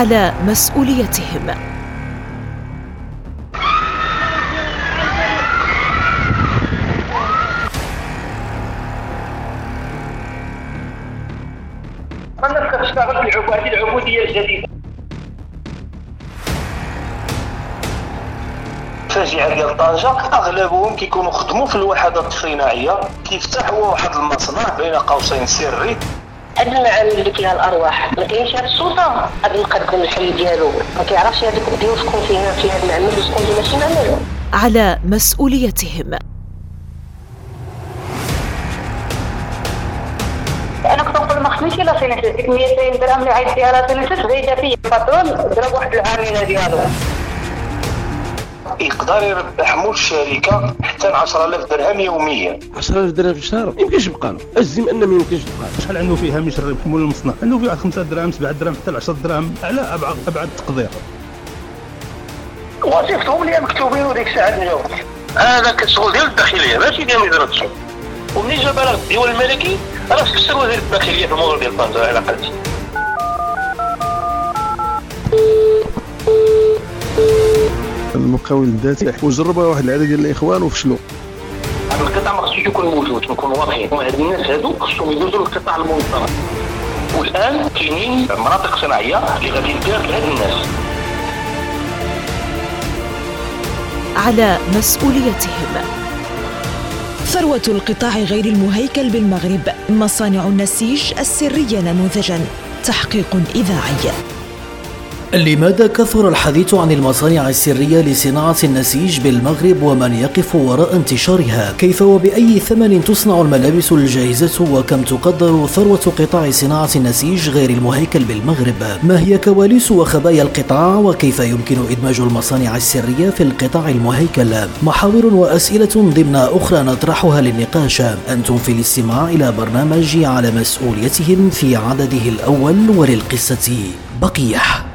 على مسؤوليتهم. هذه العبودية الجديدة؟ الفاجعه ديال طنجه أغلبهم كيكونوا خدموا في الوحدات الصناعية. كيفتح هو واحد المصنع بين قوسين سري. هاد المعامل اللي فيها الأرواح. ما كاينش هاد السلطه غادي نقدم الحل ديالو. ما كيعرفش هذوك الديون شكون فيها في هاد المعمل وشكون اللي ماشي معمل على مسؤوليتهم. أنا كنت نقول ما خصنيش إلا ديك 200 درهم اللي عايز ديالها سينيسيس زايده فيا الباترون ضرب واحد العاملة ديالو. يقدر يربح مول الشركة حتى 10000 درهم يوميا. 10000 درهم في الشهر ما يمكنش يبقى له. الزم ان ما يمكنش يبقى له. شحال عنده فيه هامش الربح مول المصنع؟ عنده فيه واحد 5 دراهم 7 دراهم حتى 10 دراهم على ابعد أبعد تقدير وظيفتهم اللي مكتوبين وديك الساعة نجاوب هذا كالشغل ديال الداخلية ماشي ديال وزاره الشغل. ومنين جا بلغ الديوان الملكي راه فسر وزير الداخلية في الموضوع ديال طنجه على قلتي المقاول الذاتي وجربها واحد العدد ديال الإخوان وفشلوا. هذا القطاع ما خصوش يكون موجود نكونوا واضحين. هاد الناس هادو خصهم يدوزوا للقطاع المنظم والآن كاينين مناطق صناعية اللي غادي تدار لهاد الناس. على مسؤوليتهم. ثروة القطاع غير المهيكل بالمغرب مصانع النسيج السرية نموذجا تحقيق إذاعي. لماذا كثر الحديث عن المصانع السرية لصناعة النسيج بالمغرب ومن يقف وراء انتشارها؟ كيف وبأي ثمن تصنع الملابس الجاهزة وكم تقدر ثروة قطاع صناعة النسيج غير المهيكل بالمغرب؟ ما هي كواليس وخبايا القطاع وكيف يمكن إدماج المصانع السرية في القطاع المهيكل؟ محاور وأسئلة ضمن أخرى نطرحها للنقاش أنتم في الاستماع إلى برنامج على مسؤوليتهم في عدده الأول وللقصة بقيه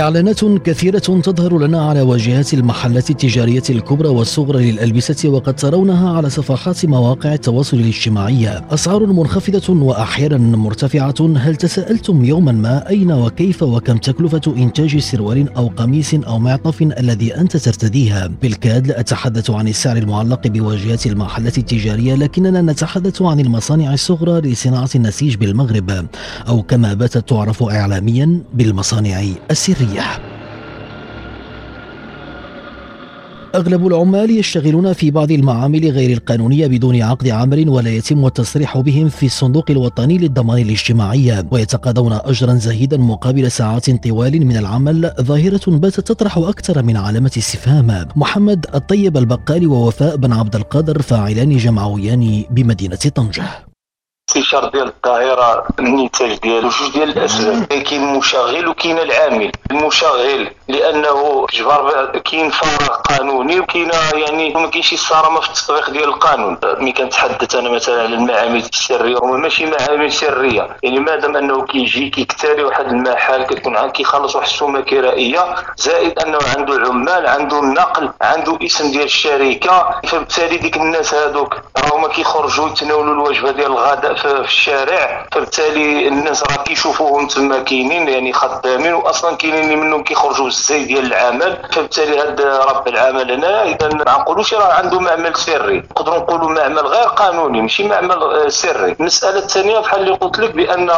إعلانات كثيرة تظهر لنا على واجهات المحلات التجارية الكبرى والصغرى للألبسة وقد ترونها على صفحات مواقع التواصل الاجتماعي. أسعار منخفضة وأحيانا مرتفعة. هل تساءلتم يوما ما أين وكيف وكم تكلفة إنتاج سروال أو قميص أو معطف الذي أنت ترتديها؟ بالكاد لا أتحدث عن السعر المعلق بواجهات المحلات التجارية لكننا نتحدث عن المصانع الصغرى لصناعة النسيج بالمغرب. أو كما باتت تعرف إعلاميا بالمصانع السرية. الريح أغلب العمال يشتغلون في بعض المعامل غير القانونية بدون عقد عمل ولا يتم التصريح بهم في الصندوق الوطني للضمان الاجتماعي. ويتقاضون أجرا زهيدا مقابل ساعات طوال من العمل ظاهرة باتت تطرح أكثر من علامة استفهام. محمد الطيب البقالي ووفاء بن عبد القادر فاعلان جمعويان بمدينة طنجة. استشار ديال الظاهرة النتاج ديالو جوج ديال الأسباب. كاين المشغل وكاين العامل. المشغل لأنه جبر كاين فراغ قانوني وكاين يعني ما كاينش الصرامه في التطبيق ديال القانون. ملي كنتحدث أنا مثلا على المعامل السرية هما ماشي معامل سرية. يعني مادام أنه كيجي كيكتالي واحد المحل كتكون كيخلص واحد السومة كرائية زائد أنه عنده عمال عنده النقل عنده اسم ديال الشركة. فبالتالي ديك الناس هذوك راهما كيخرجوا يتناولوا الوجبة ديال الغداء في الشارع فبالتالي الناس راه كيشوفوهم تما كاينين يعني خدامين واصلا كاينين اللي منهم كيخرجوا الزي ديال العمل. فبالتالي هذا رب العمل هنا إذا ما نقولوش راه عنده معمل سري. نقدروا نقولوا معمل غير قانوني ماشي معمل سري. المسألة الثانية بحال اللي قلت لك بأن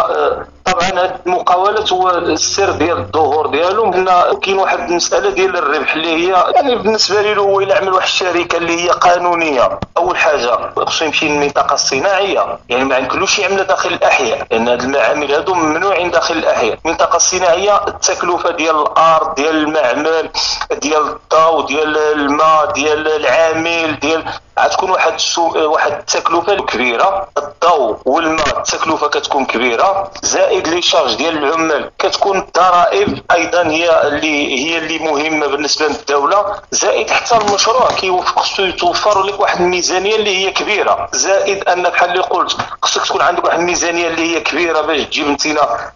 طبعا المقاولات هو السر ديال الظهور ديالهم إن كاين واحد المسألة ديال الربح اللي هي يعني بالنسبة لي هو إلا عمل واحد الشركة اللي هي قانونية. أول حاجة خصو يمشي للمنطقه الصناعيه يعني ما عندكلوش يعمل داخل الأحياء. لأن هذه المعامل هذو ممنوعين داخل الأحياء. المنطقة الصناعيه التكلفة ديال الأرض ديال المعمل ديال الضوء ديال الماء ديال العامل ديال غتكون واحد. واحد التكلفة كبيرة. الضوء والماء التكلفة كتكون كبيرة. زائد زائد لي شارج ديال العمال. كتكون الضرائب أيضا هي اللي هي اللي مهمة بالنسبة للدولة. زائد حتى المشروع كيوفق خصو يتوفر لك واحد الميزانية اللي هي كبيرة. زائد أن بحال اللي قلت خصك تكون عندك واحد الميزانية اللي هي كبيرة باش تجيب انت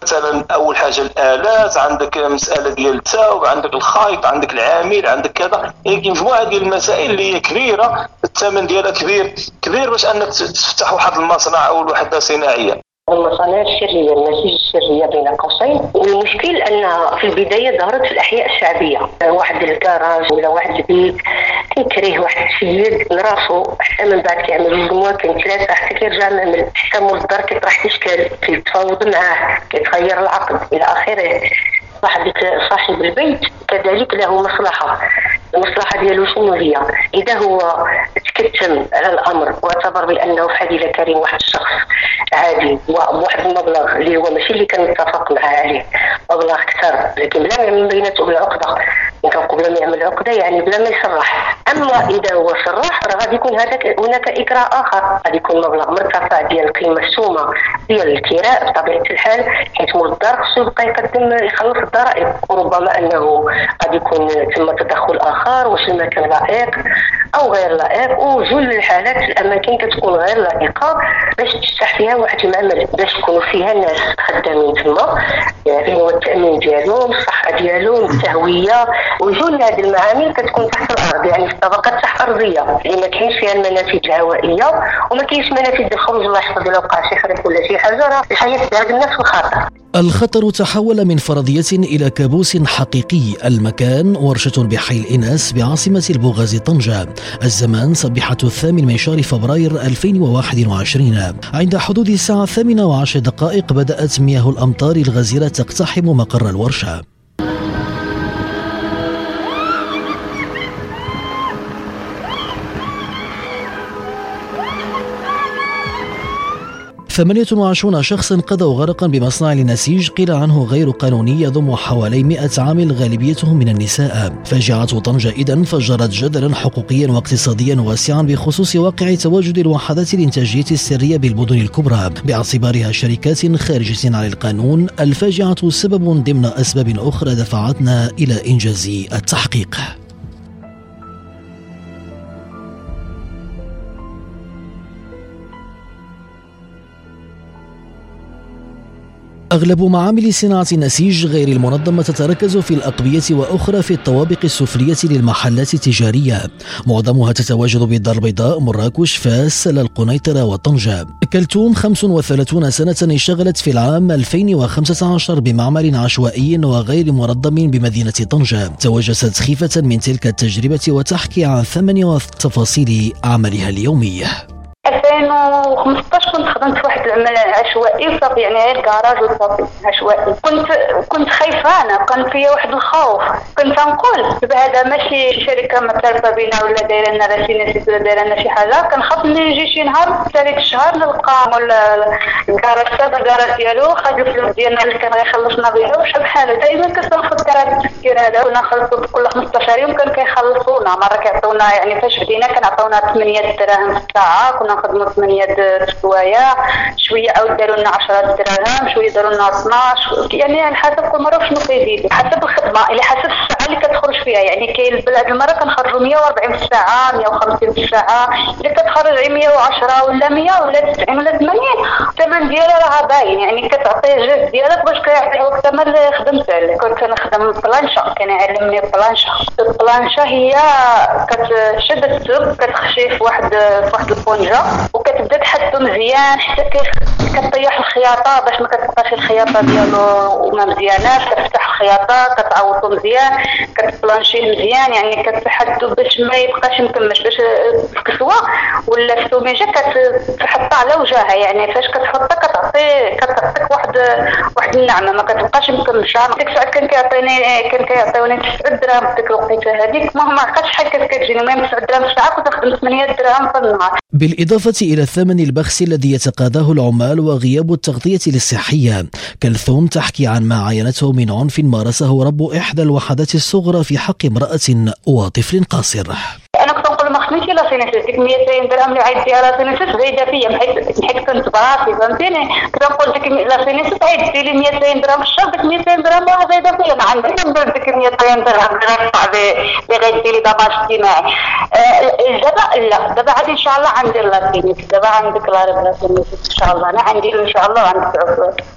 مثلا أول حاجة الآلات عندك مسألة ديال التاوب عندك الخيط عندك العامل عندك كذا. يعني مجموعة ديال المسائل اللي هي كبيرة الثمن ديالها كبير. كبير باش أنك تفتح واحد المصنع أو وحده صناعية. المصانع السرية النسيج السرية بين قوسين. والمشكل أن في البداية ظهرت في الأحياء الشعبية. واحد الكراج ولا واحد البيت كيكريه واحد السيد لراسو حتى من بعد كيعمل كاين ثلاثة حتى كيرجع معمل حتى مول الدار كيطرح إشكال كيتفاوض معاه كيتغير العقد إلى آخره. صاحب صاحب البيت كذلك له مصلحة. المصلحة ديالو شنو هي؟ إذا هو تكتم على الأمر واعتبر بأنه فضيله كريم واحد الشخص عادي بواحد المبلغ اللي هو ماشي اللي كنتفق معاه عليه. مبلغ أكثر لكن بلا ما يعمل بيناتهم العقده كنقول قبل ما يعمل عقدة يعني بلا ما يصرح أما إذا هو صرح راه غادي يكون هذاك هناك اكراء آخر. غادي يكون مبلغ مرتفع ديال القيمه السومة ديال الكراء بطبيعة الحال حيت مول الدار خصو يبقى يقدم يخلص الضرائب وربما أنه قد يكون تم تدخل آخر واش المكان لائق أو غير لائق وجل الحالات الأماكن كتكون غير لائقة باش تفتح فيها واحد المعمل باش يكونوا فيها ناس خدامين تما. يعني هو التأمين ديالهم الصحة ديالهم التهوية. وجل هذه المعامل كتكون تحت الأرض يعني في طبقات تحت أرضية اللي ما كاينش فيها المنافذ الهوائية وما كاينش منافذ الخروج الله يحفظ لو وقع شي حريق ولا شي حاجة راه الحياة ديال الناس في الخطر الخطر تحول من فرضية إلى كابوس حقيقي. المكان ورشة بحي الإناس بعاصمة البوغاز طنجة. الزمان صبيحة الثامن من شهر فبراير 2021 عند حدود الساعة الثامنة وعشر دقائق بدأت مياه الأمطار الغزيرة تقتحم مقر الورشة. 28 شخصا قضوا غرقا بمصنع لنسيج قيل عنه غير قانوني يضم حوالي 100 عامل غالبيتهم من النساء. فاجعة طنجة إذا فجرت جدلا حقوقيا واقتصاديا واسعا بخصوص واقع تواجد الوحدات الإنتاجية السرية بالمدن الكبرى. باعتبارها شركات خارجة عن القانون الفاجعة سبب ضمن أسباب أخرى دفعتنا إلى إنجاز التحقيق. أغلب معامل صناعة النسيج غير المنظمة تتركز في الأقبية وأخرى في الطوابق السفلية للمحلات التجارية. معظمها تتواجد بالدار البيضاء مراكش فاس القنيطرة وطنجة. كلتوم 35 سنة اشتغلت في العام 2015 بمعمل عشوائي وغير منظم بمدينة طنجة. توجست خيفة من تلك التجربة وتحكي عن ثمن تفاصيل عملها اليومي. 2015 كنت خدمت في واحد العمل عشوائي وصافي يعني غير كراج وصافي عشوائي. كنت كنت خايفة أنا كان فيا واحد الخوف. كنت نقول دابا هذا ماشي شركة معترفه بينا ولا دايرة لنا شي ناس ولا دايرة لنا شي حاجة كنخاف ملي يجي شي نهار ثالث الشهر نلقى ولا الكراج صافي الكراج ديالو خد الفلوس ديالنا اللي كان غيخلصنا بها وش بحال دائما كناخذ كراج التفكير هذا كنا نخلصوا كل 15 يوم كان كيخلصونا. مرة كيعطيونا يعني فاش بدينا كنعطيونا 8 دراهم في الساعة كنا نخدموا 8 شوية. شوية أو داروا لنا 10 دراهم شوية داروا لنا 12 يعني على حسب كل مره شنو كيزيد حسب الخدمة اللي حسب الساعة اللي كتخرج فيها يعني كاين هذه المرة كنخرجوا 140 في الساعة 150 في الساعة اذا كتخرج 110 ولا 100 ولا 90 ولا 80 الثمن ديالها راه باين يعني كتعطيه الجهد ديالك باش كيعطيوك الثمن اللي خدمت عليه. كنت كنخدم بلانشا كان يعلمني بلانشا. البلانشا هي كتشد الثوب كتخشي في واحد في واحد البونجا وكتبدا تحدو مزيان حتى كطيح الخياطة باش ما كتبقاش الخياطة ديالو ما مزياناش كتفتح الخياطة كتعوضو مزيان كتبلانشيه مزيان يعني كتحدو باش ما يبقاش مكمش باش الكسوة ولا السميجه كتحطها على وجهها يعني فاش كتحطها كتعطي كتعطيك واحد واحد النعمة ما كتبقاش مكمشه ديك الساعة كان كيعطيني كان كيعطيوني 9 دراهم ديك الوقيتة هذيك ما ما عرفتش شحال كانت كتجيني المهم 9 دراهم في الساعة كنت نخدم 8 دراهم في النهار. بالإضافة إلى الثمن البخس الذي يتقاضاه العمال وغياب التغطية الصحية كلثوم تحكي عن ما عاينته من عنف مارسه رب إحدى الوحدات الصغرى في حق امرأة وطفل قاصر. la CNSS 200 درهم اللي عيط فيها la CNSS زايده فيا حيت كنت براسي فهمتيني؟ كنت نقول ديك la CNSS عيط لي 200 درهم في الشهر ديك 200 درهم راه زايدة فيا ما عنديش ندير ديك 200 درهم اللي غيدفع اللي غيدي لي دابا اجتماعي. آه، دابا لا دابا عاد إن شاء الله غندير la CNSS دابا عندك لا la CNSS إن شاء الله. أنا عندي إن شاء الله وعندك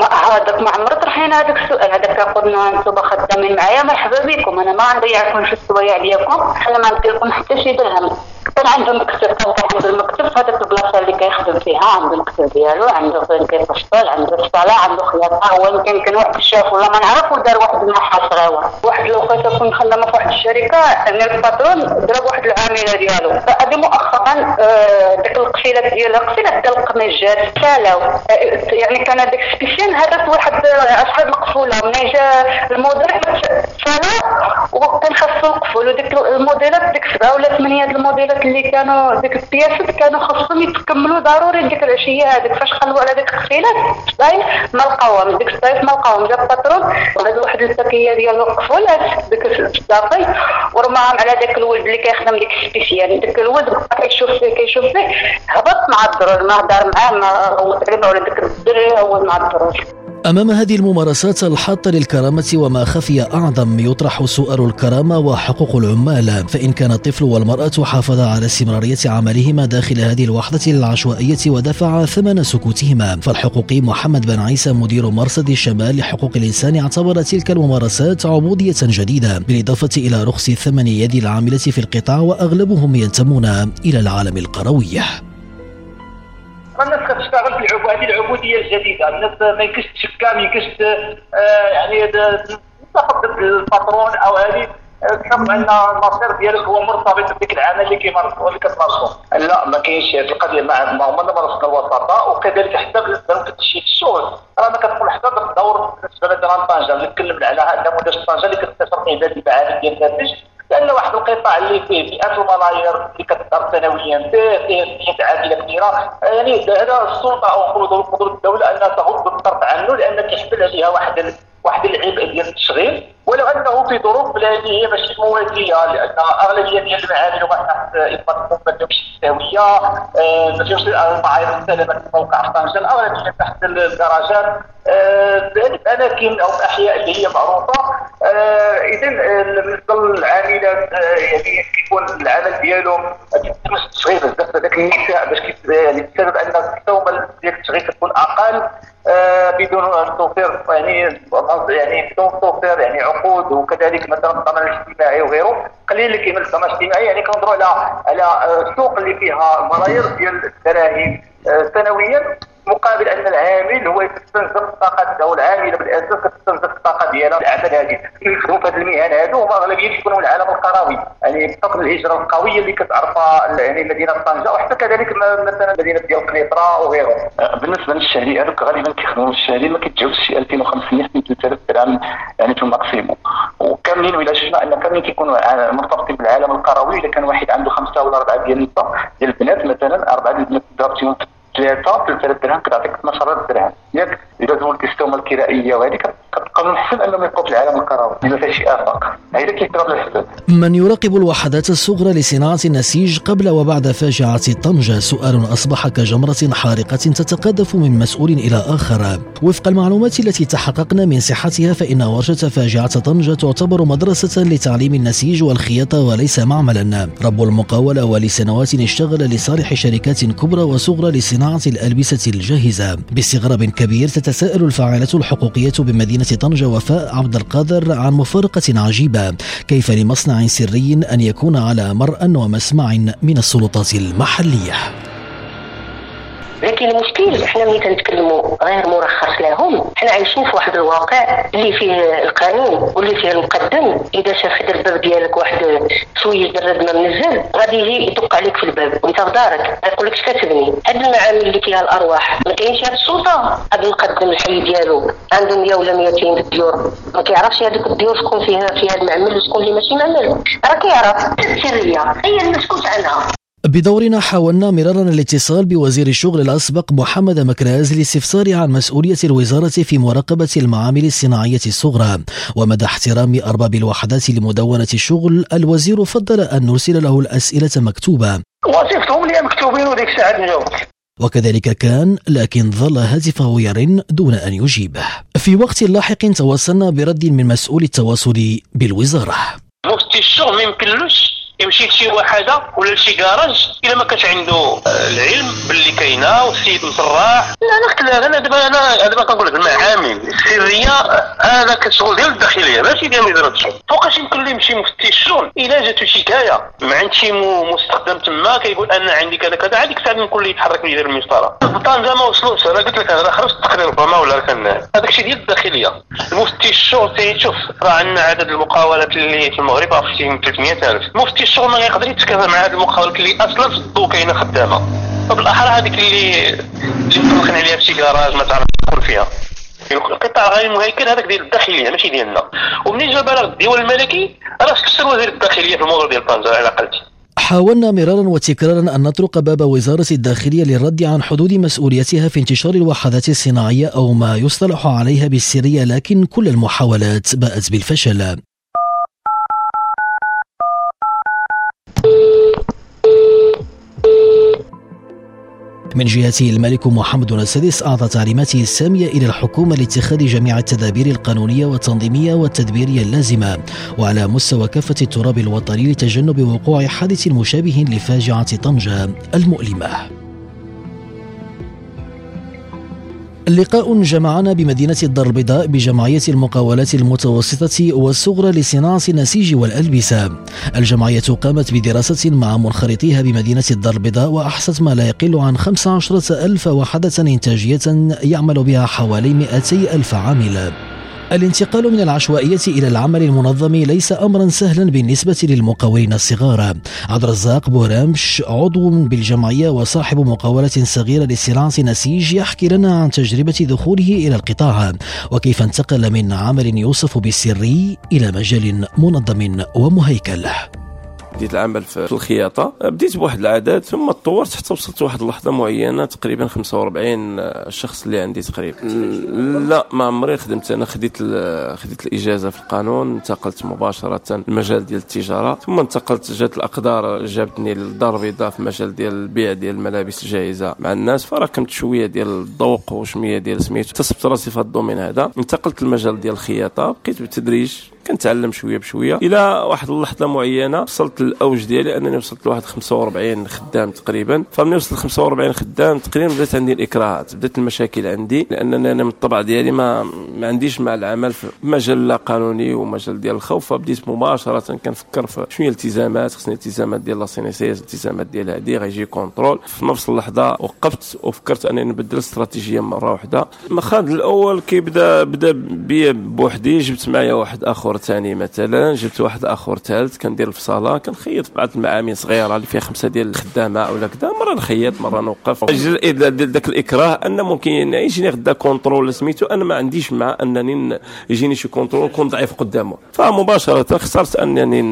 هذاك ما عمر طرحين هذاك السؤال هذاك قلنا أنتم خدامين معايا مرحبا بكم. أنا ما نضيعكم في السوايع ديالكم؟ أنا ما ندير حتى شي درهم. كان عنده مكتب كان عنده المكتب هذاك البلاصة اللي كيخدم فيها عنده المكتب ديالو عنده فين كيفصل عنده الصالة عنده خياطة هو يمكن كان واحد شاف ولا ما نعرف ودار واحد المحل صغير واحد الوقيتة كنت خدامه في واحد الشركة أن ال patron ضرب واحد العاملة ديالو. فهذه مؤخرا آه، ديك القفيلة ديال القفيله ديال القميجات سالاو آه، يعني كان هذاك spécial هذاك واحد اصحاب القفوله من جا الموديل؟ سالا وكان خاصو القفول وديك الموديلات ديك سبعة ولا ثمانية الموديلات اللي كانوا ديك البياسات كانوا خاصهم يتكملوا ضروري ديك العشية هذيك فاش خلوا على ديك القفيلات الصيف ما لقاوهم. ديك الصيف ما لقاوهم. جا ال patron وهز واحد ال paquet ديال القفولات ديك الصافي ورماهم على داك الولد اللي كيخدم ديك ال spécial. ديك الولد بقى كيشوف فيه كيشوف فيه هبط مع الدرور ما هدر معاه ما هو تقريبا ولا ديك الدري هو مع الدرور أمام هذه الممارسات الحاطة للكرامة وما خفي أعظم يطرح سؤال الكرامة وحقوق العمال. فإن كان الطفل والمرأة حافظ على استمرارية عملهما داخل هذه الوحدة العشوائية ودفع ثمن سكوتهما. فالحقوقي محمد بن عيسى مدير مرصد الشمال لحقوق الإنسان اعتبر تلك الممارسات عبودية جديدة بالإضافة إلى رخص ثمن يد العاملة في القطاع وأغلبهم ينتمون إلى العالم القروي. هذه العبودية الجديدة. الناس ما يمكنش تشكى ما يمكنش آه، يعني تاخذ الباترون أو هذه تحكم أن المصير ديالك هو مرتبط بديك العمل اللي كيمارس اللي كتمارسو لا ما كاينش هذه القضية. ما ما هما مارسنا الوساطة. وكذلك حتى بالنسبة لتشييد الشغل. رانا كتقول حتى بالدور بالنسبة لنا طنجه تكلمنا على نموذج طنجه اللي كتستثمر في هذه المعارف ديال الناتج. لأن واحد القطاع اللي فيه مئات الملايير اللي كتظهر سنويا فيه فيه فيه عادله كبيرة. يعني هذا السلطة أو قدره الدولة أنها تغض الطرف عنه لأن كيحمل عليها واحد واحد العبء ديال التشغيل ولو أنه في ظروف بلادي هي ماشي موازية لأن أغلبية ديال المعامل هما تحت اطلاق ما فيهمش التهويه ما فيهمش المعايير السلامه في موقع طنجه الأغلبية تحت الدرجات آه، في الاماكن أو الاحياء اللي هي معروفة. آه، اذا بالنسبة للعاملات آه، يعني كيكون العمل ديالهم كيتمس التشغيل بزاف هذاك النساء باش يعني بسبب أن الثومه ديال التشغيل كتكون أقل. بدون توفير يعني يعني بدون توفير يعني عقود وكذلك مثلا الضمان الاجتماعي وغيره. قليل اللي كيمل الضمان الاجتماعي يعني كنهضروا على على السوق اللي فيها ملايير ديال الدراهم سنويا. مقابل أن العامل هو يستنزف الطاقه أو العامله بالاساس كتستنزف الطاقه ديالها في الاعمال هذه. يخدموا في هذه المهن هذو هما أغلبية يكونوا من العالم القروي. يعني بحكم الهجرة القوية اللي كتعرفها يعني مدينة طنجة وحتى كذلك مثلا مدينة ديال قنيطرة وغيره أه، بالنسبة للشهري هذوك غالبا كيخدموا الشهري ما كيتجاوزش شي 2500 حتى 3000 درهم يعني في الماكسيموم وكاملين ولا شفنا أن كاملين كيكونوا مرتبطين بالعالم القروي إذا كان واحد عنده خمسة ولا أربعة ديال ديال البنات مثلا أربعة ديال البنات ضربتيهم ثلاثة في ثلاث درهم كتعطيك 12000 درهم. ياك زولت السومه الكرائية وهذه كتبقى من الحسن انهم يبقوا في العالم القروي بما فيها شي افاق هذا كيضرب من يراقب الوحدات الصغرى لصناعة النسيج قبل وبعد فاجعة طنجة سؤال أصبح كجمرة حارقة تتقاذف من مسؤول إلى آخر. وفق المعلومات التي تحققنا من صحتها فإن ورشة فاجعة طنجة تعتبر مدرسة لتعليم النسيج والخياطة وليس معملا. رب المقاوله ولسنوات اشتغل لصالح شركات كبرى وصغرى لصناعة الألبسة الجاهزة. باستغراب كبير تتساءل الفاعلة الحقوقية بمدينة طنجة وفاء عبد القادر عن مفارقة عجيبة. كيف لمصنع سري أن يكون على مرأى ومسمع من السلطات المحلية؟ لكن المشكل إحنا ملي كنتكلموا غير مرخص لهم حنا عايشين في واحد الواقع اللي فيه القانون واللي فيه المقدم. إذا شاف حدا الباب ديالك واحد شوية د الردمة منزل غادي يجي يدق عليك في الباب وانت في دارك. يقول لك كتبني هاد المعامل اللي فيها الأرواح ما كاينش هاد السلطه هاد المقدم الحي ديالو عنده 100 ولا 200 الديور ما كيعرفش هذوك الديور شكون فيها فيها المعمل وشكون اللي ماشي معمل راه كيعرف. السريه هي المسكوت عنها. بدورنا حاولنا مرارا الاتصال بوزير الشغل الأسبق محمد مكراز لاستفسار عن مسؤولية الوزارة في مراقبة المعامل الصناعية الصغرى. ومدى احترام أرباب الوحدات لمدونة الشغل الوزير فضل أن نرسل له الأسئلة مكتوبة. وظيفتهم اللي مكتوبين وديك نجاوبك وكذلك كان لكن ظل هاتفه يرن دون أن يجيبه في وقت لاحق توصلنا برد من مسؤول التواصل بالوزارة. مفتي الشغل ما يمكنلوش. يمشي لشي وحده ولا لشي كراج إلا ما كانش عنده آه، العلم باللي كاينة والسيد مصراح لا أنا لها أنا دابا أنا دابا كنقول لك المعامل السرية هذا كشغل ديال الداخلية ماشي ديال وزاره الشغل. فوقاش يمكن له يمشي مفتي الشغل. إلا جاتو شكايه عند شي مستخدم تما كيقول أنا عندي كذا كذا. هذيك الساعة نقول ليه يتحرك ويدير المسطرة. طنجه ما وصلوش. أنا قلت لك أنا خرجت التقرير ربما ولا كان هذاك الشيء ديال الداخلية. المفتي الشغل تيشوف راه عندنا عدد المقاولات اللي في المغرب راه 300000 مفتي الشغل ما يقدر يتكافى مع هذه المقاولات اللي أصلا في الضو كاينة خدامة. وبالاحرى هذيك اللي اللي مطلقين عليها في شي كراج ما تعرفش تدخل فيها. القطاع غير المهيكل هذاك ديال الداخلية ماشي ديالنا. ومنين جا بلغ الديوان الملكي؟ راه فسر وزير الداخلية في الموضوع ديال طنجه على قلتي. حاولنا مرارا وتكرارا أن نطرق باب وزارة الداخلية للرد عن حدود مسؤوليتها في انتشار الوحدات الصناعية أو ما يصطلح عليها بالسرية لكن كل المحاولات باءت بالفشل. من جهته الملك محمد السادس أعطى تعليماته السامية إلى الحكومة لاتخاذ جميع التدابير القانونية والتنظيمية والتدبيرية اللازمة وعلى مستوى كافة التراب الوطني لتجنب وقوع حادث مشابه لفاجعة طنجة المؤلمة. لقاء جمعنا بمدينة الدار البيضاء بجمعية المقاولات المتوسطة والصغرى لصناعة النسيج والألبسة. الجمعية قامت بدراسة مع منخرطيها بمدينة الدار البيضاء وأحصت ما لا يقل عن 15 ألف وحدة إنتاجية يعمل بها حوالي 200 ألف عامل. الانتقال من العشوائية إلى العمل المنظم ليس أمرا سهلا بالنسبة للمقاولين الصغار. عبد الرزاق بورامش عضو بالجمعية وصاحب مقاولة صغيرة لصناعة نسيج يحكي لنا عن تجربة دخوله إلى القطاع. وكيف انتقل من عمل يوصف بالسري إلى مجال منظم ومهيكل. بديت العمل في الخياطة. بديت بواحد العدد ثم تطورت حتى وصلت لواحد اللحظة معينة تقريبا 45 شخص اللي عندي تقريبا. لا ما عمري خدمت. أنا خديت خديت الإجازة في القانون انتقلت مباشرة للمجال ديال التجارة ثم انتقلت جات الأقدار جابتني للدار البيضاء في مجال ديال البيع ديال الملابس الجاهزه مع الناس فراكمت شوية ديال الذوق وشوية ديال سميتو. اكتسبت راسي في هذا الدومين هذا. انتقلت للمجال ديال الخياطة بقيت بالتدريج كنتعلم شوية بشوية. إلى واحد اللحظة معينة وصلت للأوج ديالي أنني وصلت لواحد 45 خدام تقريبا. فملي وصلت ل 45 خدام تقريبا بدأت عندي الإكراهات بدأت المشاكل عندي لأنني أنا من الطبع ديالي ما ما عنديش مع العمل في مجال لا قانوني ومجال ديال الخوف. فبديت مباشرة كنفكر في شنو هي الالتزامات خصني التزامات ديال la CNSS الالتزامات ديال هذه غيجي contrôle. في نفس اللحظة وقفت وفكرت أنني نبدل استراتيجية مرة واحدة المخاض الأول كيبدا بدأ بيا بوحدي جبت معايا واحد آخر ثاني مثلا جبت واحد آخر ثالث كندير الفصالة كنخيط بعض المعامل صغيرة اللي فيها خمسة ديال الخدامة ولا كذا مرة نخيط مرة نوقف. ذاك الإكراه أن ممكن يجيني غدا contrôle سميتو أنا ما عنديش مع أنني يجيني شي كونترول نكون ضعيف قدامه. فمباشرة اخترت أنني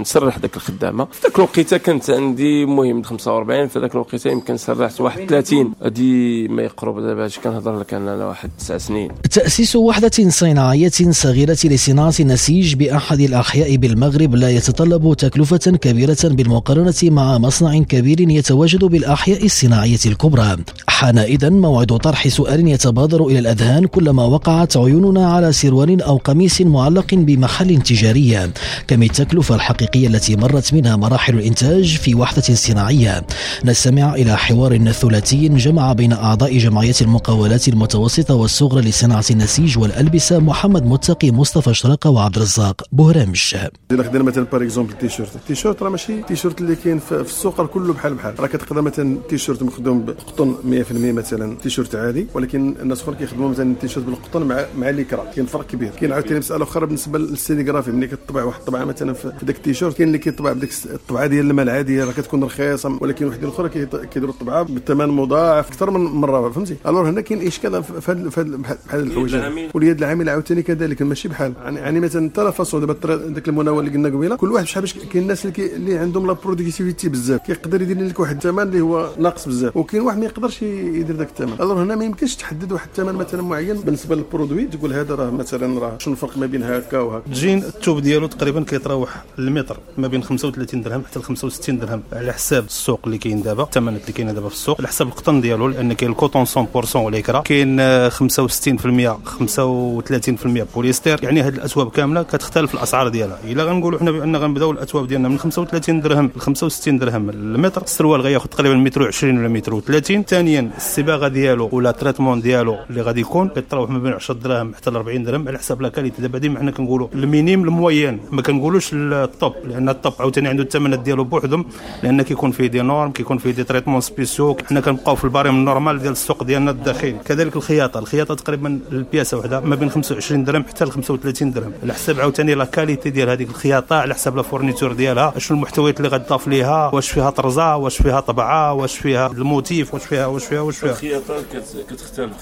نسرح ذاك الخدامة. في ذاك الوقيته كانت عندي مهم 45 في ذاك الوقيته يمكن سرحت واحد 30 هذه ما يقرب دابا كنهضر لك أنا واحد تسع سنين. تأسيس وحدة صناعية صغيرة لصناعة النسيج بأحد الأحياء بالمغرب لا يتطلب تكلفة كبيرة بالمقارنة مع مصنع كبير يتواجد بالأحياء الصناعية الكبرى. حان إذا موعد طرح سؤال يتبادر إلى الأذهان كلما وقعت عيوننا على سروال أو قميص معلق بمحل تجاري. كم التكلفة الحقيقية التي مرت منها مراحل الإنتاج في وحدة صناعية؟ نستمع إلى حوار ثلاثي جمع بين أعضاء جمعية المقاولات المتوسطة والصغرى لصناعة النسيج والألبسة محمد متقي مصطفى شرقة وعبد الرزاق بوهرمش الا خدينا مثلا par exemple التيشيرت. التيشيرت راه ماشي التيشيرت اللي كاين في السوق راه كله بحال بحال. راه كتقدر مثلا التيشيرت مخدوم بقطن 100% مثلا تيشيرت عادي ولكن الناس أخرى كيخدموا مثلا التيشيرت بالقطن مع مع ليكرا كاين فرق كبير. كاين عاوتاني مسألة أخرى بالنسبة لل sérigraphie ملي كتطبع واحد الطبعة مثلا في ذاك التيشيرت كاين اللي كيطبع بديك الطبعة ديال الما العاديه راه كتكون رخيصة ولكن وحدين أخرى كيديروا الطبعة بالثمن مضاعف أكثر من مرة. فهمتي؟ alors هنا كاين إشكال في هذا بحال الحوايج واليد العامله عاوتاني كذلك ماشي بحال. يعني, يعني مثلا حتى la façon دابا داك المناوله اللي قلنا قبيلة. كل واحد بشحال باش كاين الناس اللي, اللي عندهم la productivité بزاف. كيقدر يدير لك واحد الثمن اللي هو ناقص بزاف. وكاين واحد ما يقدرش يدير ذاك الثمن. alors هنا ما يمكنش تحدد واحد الثمن مثلا معين. بالنسبة لل produit تقول هذا راه مثلا راه شنو الفرق ما بين هكا وهكا. الجين الثوب ديالو تقريبا كيتراوح المتر ما بين 35 درهم حتى ل 65 درهم على حساب السوق اللي كاين دابا الثمنات اللي كاينة دابا في السوق. على حساب القطن ديالو لأن كاين ال coton 100% واليكرا كاين 65% 35% بوليستر يعني هذه الاثواب كاملة كتختلف الأسعار ديالها. إلا غنقولوا حنا بأن غنبداو الاثواب ديالنا من 35 درهم ل 65 درهم. المتر السروال غياخذ تقريبا متر 20 ولا متر 30 ثانيا الصباغه ديالو ولا traitement ديالو اللي غادي يكون كيتراوح ما بين 10 دراهم حتى ل 40 درهم على حساب la qualité. دابا ديما حنا كنقولوا ال minimum ال moyen. ما كنقولوش ال top لأن ال top عاوتاني عنده الثمنات ديالو بوحدهم لأن كيكون فيه des normes كيكون فيه des traitements spéciaux. حنا كنبقاو في ال barème ال normal ديال السوق ديالنا الداخلي. كذلك الخياطة. الخياطة تقريبا البياسة وحدة ما بين 25 درهم حتى ل 35 درهم على حساب عاوتاني la qualité ديال هذيك الخياطة على حساب la fourniture ديالها. شنو المحتويات اللي غتضاف ليها؟ واش فيها طرزة؟ واش فيها طبعة؟ واش فيها ال motif؟ واش فيها واش فيها واش فيها؟ الخياطة كتختلف.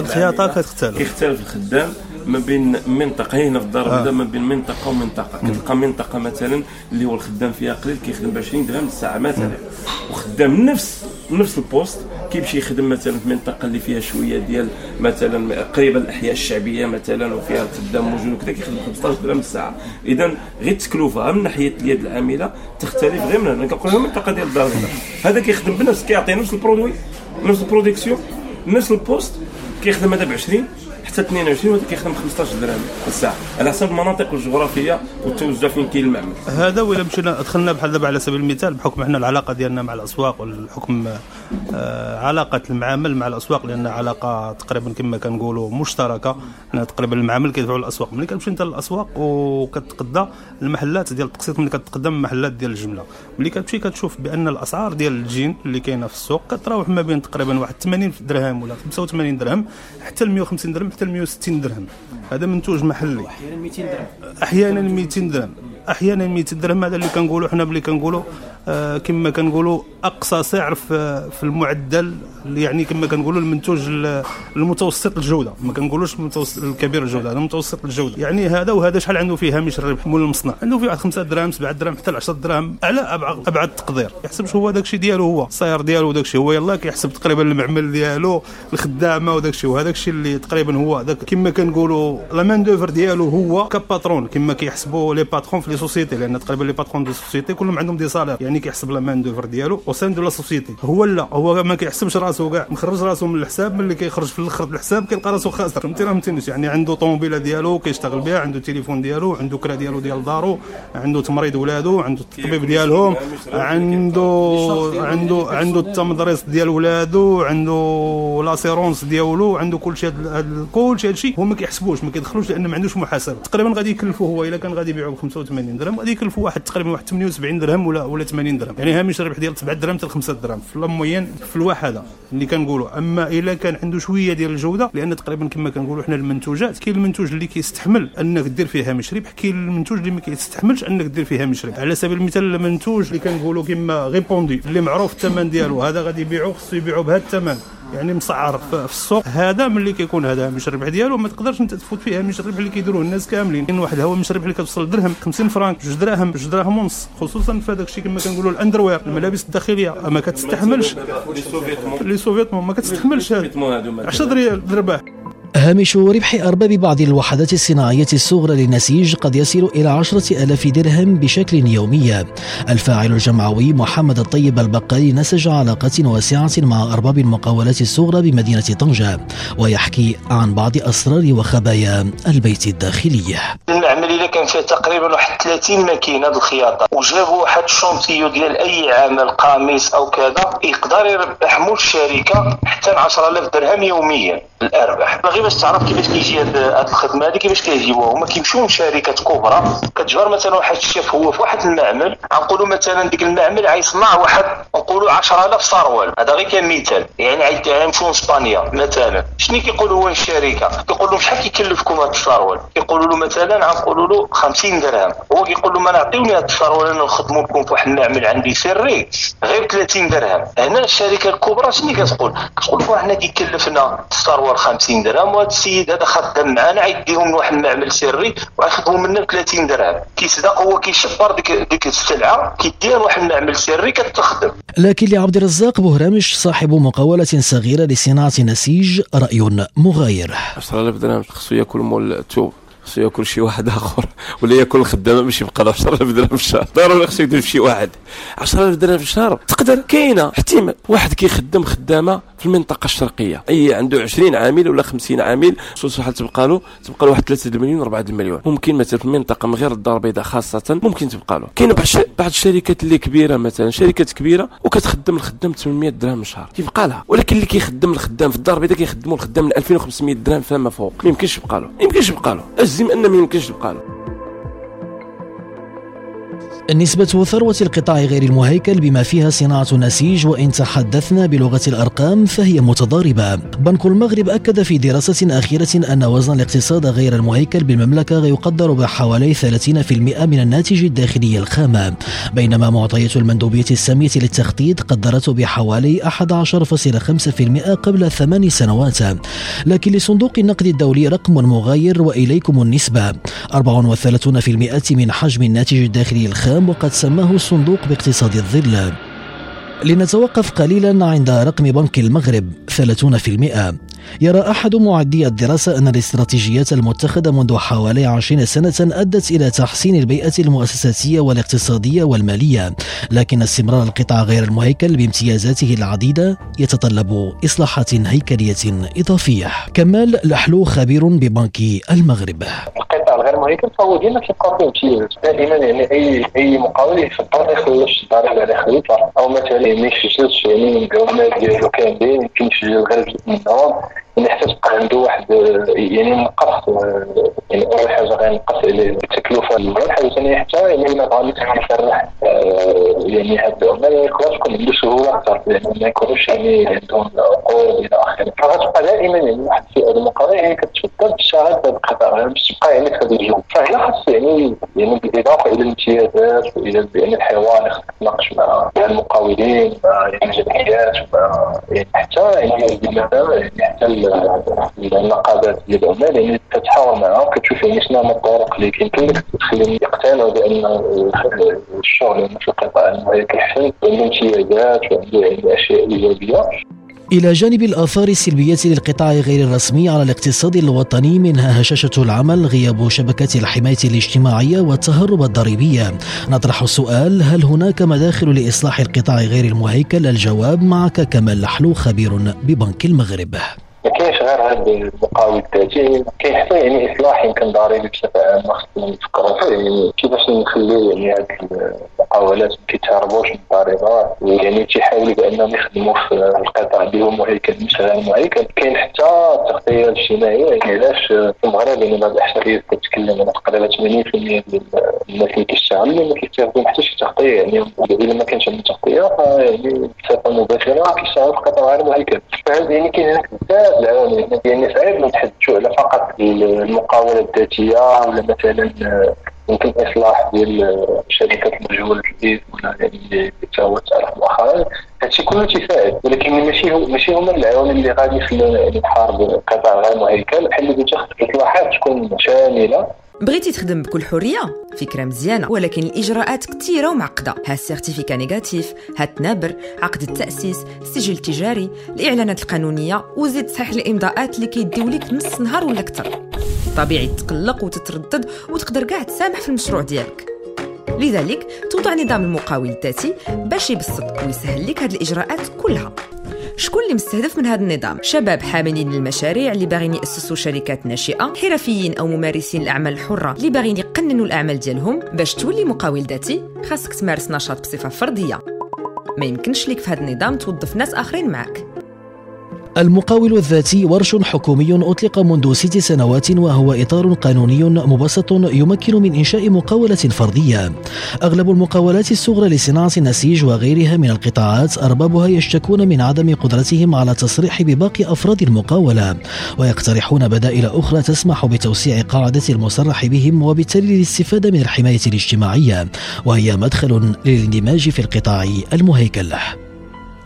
الخياطة كتختلف. كيختلف الخدام ما بين منطقة هنا في الدار البيضاء آه. ما بين منطقة ومنطقة. كتلقى منطقة مثلا اللي هو الخدام فيها قليل كيخدم ب 20 درهم للساعه مثلا. وخدام نفس نفس البوست كيمشي يخدم مثلا في منطقة اللي فيها شوية ديال مثلا قريبة الأحياء الشعبية مثلا وفيها موجود وكذا كيخدم 15 درهم للساعه اذا غير التكلفة من ناحية اليد العاملة تختلف غير من هنا كنقول لهم المنطقة ديال الدار هذا كيخدم بنفس كيعطي نفس ال produit نفس ال production نفس ال poste كيخدم هذا ب 20 حتى 22 وهذا كيخدم 15 درهم الساعة. على حسب المناطق الجغرافيه والتوزع فين كاين المعمل هذا ولا مشينا دخلنا بحال دابا على سبيل المثال بحكم إحنا العلاقة ديالنا مع الأسواق والحكم آه علاقة المعامل مع الأسواق لأن علاقة تقريبا كما كنقولوا مشتركة. حنا تقريبا المعامل كيدفعوا للأسواق. ملي كتمشي أنت للأسواق وكتقضى المحلات ديال التقسيط ملي كتقدم المحلات ديال الجملة. ملي كتمشي كتشوف بأن الأسعار ديال الجين اللي كاينة في السوق كتراوح ما بين تقريبا واحد 80 درهم ولا 85 درهم حتى ل 150 درهم حتى ل 160 درهم. هذا منتوج محلي. أحيانا 200 درهم. أحيانا 200 درهم. أحيانا 200 درهم هذا اللي كنقولوا حنا ملي كنقولوا آه كما كنقولوا أقصى سعر في, في المعدل يعني كما كنقولوا المنتوج المتوسط الجودة. ما كنقولوش المتوسط الكبير الجودة هذا متوسط الجودة. يعني هذا وهذا شحال عنده فيه هامش الربح مول المصنع؟ عنده فيه واحد 5 دراهم 7 دراهم حتى ل 10 دراهم على أبعد التقدير يحسبش هو داك الشيء ديالو هو ال salaire ديالو داك الشيء. هو يلاه كيحسب تقريبا المعمل ديالو الخدامة وداك الشيء. وهذاك الشيء اللي تقريبا هو داك كما كنقولوا la main d'œuvre ديالو هو ك patron. كما كيحسبوا les patrons في les sociétés لأن تقريبا les patrons des sociétés كلهم عندهم des salaires يعني كيحسب la main d'œuvre ديالو au sein de la société. هو لا هو ما كيحسبش راسو كاع مخرج راسو من الحساب ملي كيخرج في الأخر الحساب كيلقى راسو خاسر. فهمتي راه فهمتينيش. يعني عنده طوموبيلة ديالو كيشتغل بها عنده تليفون ديالو عنده كرا ديالو ديال دارو عنده تمريض ولادو عنده الطبيب ديالهم عنده عنده عنده التمدريس ديال ولادو عنده l'assurance ديالو عنده كل شيء كل شيء هادشي هو ما كيحسبوش ما كيدخلوش لأن ما عندوش محاسبة. تقريبا غادي يكلفوا هو إلا كان غادي يبيعوا ب 85 درهم. غادي يكلفوا واحد تقريبا واحد 78 درهم ولا ولا 80 درهم. يعني هامش الربح ديال 7 درهم حتى 5 درهم. في ال moyenne في الواحده اللي كنقولوا. أما إلا كان عنده شوية ديال الجودة لأن تقريبا كما كنقولوا حنا المنتوجات كاين المنتوج اللي كيستحمل أنك دير فيه هامش ربح كاين المنتوج اللي ما كيستحملش أنك دير فيه هامش ربح. على سبيل المثال المنتوج اللي كنقولوا كما ريبوندي اللي معروف الثمن ديالو هذا غادي يبيعوه خصو يبيعوه بهذا الثمن. يعني مسعر في السوق. هذا ملي كيكون هذا هامش الربح ديالو ما تقدرش انت تفوت فيه هامش الربح اللي كيديروه الناس كاملين. كاين واحد هو هامش الربح اللي كتوصل درهم 50 فرانك جوج دراهم جوج دراهم ونص. خصوصا في هذاك الشيء كما كنقولوا ال underwear الملابس الداخلية ما كتستحملش. les sous-vêtements ما كتستحملش 10 ريال ربح هامش ربح أرباب بعض الوحدات الصناعية الصغرى للنسيج قد يصل إلى عشرة ألاف درهم بشكل يومي. الفاعل الجمعوي محمد الطيب البقالي نسج علاقات واسعة مع أرباب المقاولات الصغرى بمدينة طنجة ويحكي عن بعض أسرار وخبايا البيت الداخلي. المعمل اللي كان فيه تقريبا واحد 30 ماكينة الخياطه وجابوا واحد échantillon ديال أي عمل قميص أو كذا يقدر يربح مول الشركة حتى 10000 درهم يوميا الأرباح. باش تعرف كيفاش كيجي هاد الخدمة هذه كيفاش كيجيوها هما كيمشيو لشركات كبرى كتجبر مثلا واحد الشيف هو في واحد المعمل غنقولوا مثلا ديك المعمل غيصنع واحد نقولوا 10000 صروال هذا غير كمثال يعني غيمشيو لاسبانيا مثلا. شنو كيقولوا هو الشركة؟ كيقول لهم شحال كيكلفكم هذا الصروال كيقولوا له مثلا غنقولوا له 50 درهم. هو كيقول له ما نعطيوني هذا الصروال أنا نخدموا لكم في واحد المعمل عندي سري غير 30 درهم. هنا الشركة الكبرى شنو كتقول؟ كتقول لكم حنا كيكلفنا الصروال 50 درهم هذا السيد هذا خدام معنا عيديهم من واحد المعمل سري وياخذوا منا 30 درهم. كيصدق هو كيشبر ديك ديك السلعة كيديها لواحد المعمل سري كتخدم. لكن لعبد الرزاق بهرامش صاحب مقاولة صغيرة لصناعة نسيج رأي مغاير. 10000 درهم خصو ياكل مول الثوب خصو ياكل شي واحد آخر ولا ياكل الخدامة باش يبقى له 10000 درهم في الشهر ضروري خصو يدير في شي واحد. 10000 درهم في الشهر تقدر كاينة احتمال. واحد كيخدم خدامة في المنطقة الشرقية. أي عنده 20 عامل ولا 50 عامل شحال تبقى له؟ تبقى له واحد 3 المليون 4 المليون ممكن مثلا في المنطقة من غير الدار البيضاء خاصة ممكن تبقى له. كاين بعض الشركات اللي كبيرة مثلا شركات كبيرة وكتخدم الخدام 800 درهم في الشهر. يبقى لها. ولكن اللي كيخدم الخدام في الدار البيضاء كيخدموا الخدام من 2500 درهم فما فوق. ما يمكنش يبقى له. ما يمكنش يبقى له. ان ما يمكنش يبقى له. نسبة ثروة القطاع غير المهيكل بما فيها صناعة النسيج وإن تحدثنا بلغة الأرقام فهي متضاربة. بنك المغرب أكد في دراسة أخيرة أن وزن الاقتصاد غير المهيكل بالمملكة يقدر بحوالي 30% من الناتج الداخلي الخام. بينما معطيات المندوبية السامية للتخطيط قدرته بحوالي 11.5% قبل ثمان سنوات. لكن لصندوق النقد الدولي رقم مغاير وإليكم النسبة. 34% من حجم الناتج الداخلي الخام وقد سماه الصندوق باقتصاد الظل. لنتوقف قليلا عند رقم بنك المغرب 30% يرى أحد معدي الدراسة أن الاستراتيجيات المتخذة منذ حوالي عشرين سنة أدت إلى تحسين البيئة المؤسساتية والاقتصادية والمالية لكن استمرار القطاع غير المهيكل بامتيازاته العديدة يتطلب إصلاحات هيكلية إضافية. كمال لحلو خبير ببنك المغرب. القطاع الغير مهيكل فهو ديما كيبقى فيه امتياز دائما يعني اي أي مقاول يفضل ما يخلصش على خليفه أو مثلا ما يسجلش يعني المقاولات ديالو كاملين يسجل غير جزء منهم Okay. يعني حتى تبقى عنده واحد يعني نقص يعني أول حاجة غينقص التكلفة الاولى الحاجة الثانية حتى يعني ما بغا يفرح يعني هاد العمال يقدر تكون عنده سهوله أكثر لأن ما يكونوش يعني عندهم عقود إلى آخره. فغتبقى دائما يعني واحد الفئه المقاولة يعني كتفضل تشتغل في القطاع باش تبقى يعني في هذا الجو. فهنا خاص يعني يعني بالإضافة إلى الامتيازات وإلى يعني الحوار خاصك تناقش مع المقاولين مع يعني الجمعيات يعني حتى يعني يعني حتى النقابات ديال العمال يعني كتحاور معاهم كتشوف يعني شنو هما الطرق اللي كيمكن لك تخليهم يقتنعوا بأن الشغل في القطاع المالي كيحسن عنده امتيازات وعنده يعني أشياء إيجابية. إلى جانب الآثار السلبية للقطاع غير الرسمي على الاقتصاد الوطني منها هشاشة العمل غياب شبكة الحماية الاجتماعية والتهرب الضريبي نطرح السؤال هل هناك مداخل لإصلاح القطاع غير المهيكل؟ الجواب معك كمال لحلو خبير ببنك المغرب. غير هذا المقاول الذاتي حتى يعني اصلاح يمكن ضريبي بصفه عامه خصنا نفكروا فيه يعني كيفاش نخليو يعني هاد المقاولات ما كيتهربوش من الضريبه ويعني تيحاولوا بانهم يخدموا في القطاع هو مهيكل مش غير كاين حتى التغطية الاجتماعية يعني علاش في المغرب يعني بعض الاحصائيات كتكلم على تقريبا 80% ديال الناس اللي كيشتغلوا اللي ما كيستافدوا حتى شي تغطية يعني اذا ما كانش عندهم تغطية فيعني بصفة مباشرة كيشتغلوا في القطاع غير مهيكل فهذا يعني كاين هناك بزاف العوامل يعني صعيب نتحدثوا على فقط المقاولة الذاتية ولا مثلا يمكن إصلاح ديال شركات المجهول الجديد ولا يعني اللي تساوت مؤخرا هادشي كله تيساعد ولكن ماشي ماشي هما العوامل اللي غادي يخلونا يعني نحارب القطاع غير مهيكل بحال اللي قلت خصك إصلاحات تكون شاملة. بغيتي تخدم بكل حرية؟ فكرة مزيانة ولكن الإجراءات كثيره ومعقدة. ها ال certificat négatif ها التنابر عقد التأسيس السجل التجاري الإعلانات القانونية وزيد تصحيح الإمضاءات اللي كيديو لك نص نهار ولا أكثر. طبيعي تقلق وتتردد وتقدر كاع تسامح في المشروع ديالك. لذلك توضع نظام المقاول الذاتي باش يبسط ويسهل لك هاد الإجراءات كلها. شكون اللي مستهدف من هذا النظام؟ شباب حاملين للمشاريع اللي باغيين يأسسوا شركات ناشئة حرفيين أو ممارسين الأعمال الحرة اللي باغيين يقننوا الأعمال ديالهم باش تولي مقاول ذاتي. خاصك تمارس نشاط بصفة فردية. ما يمكنش ليك في هذا النظام توظف ناس آخرين معك المقاول الذاتي ورش حكومي أطلق منذ ست سنوات وهو إطار قانوني مبسط يمكن من إنشاء مقاولة فردية. أغلب المقاولات الصغرى لصناعة النسيج وغيرها من القطاعات أربابها يشتكون من عدم قدرتهم على التصريح بباقي أفراد المقاولة ويقترحون بدائل أخرى تسمح بتوسيع قاعدة المصرح بهم وبالتالي الاستفادة من الحماية الاجتماعية وهي مدخل للاندماج في القطاع المهيكل.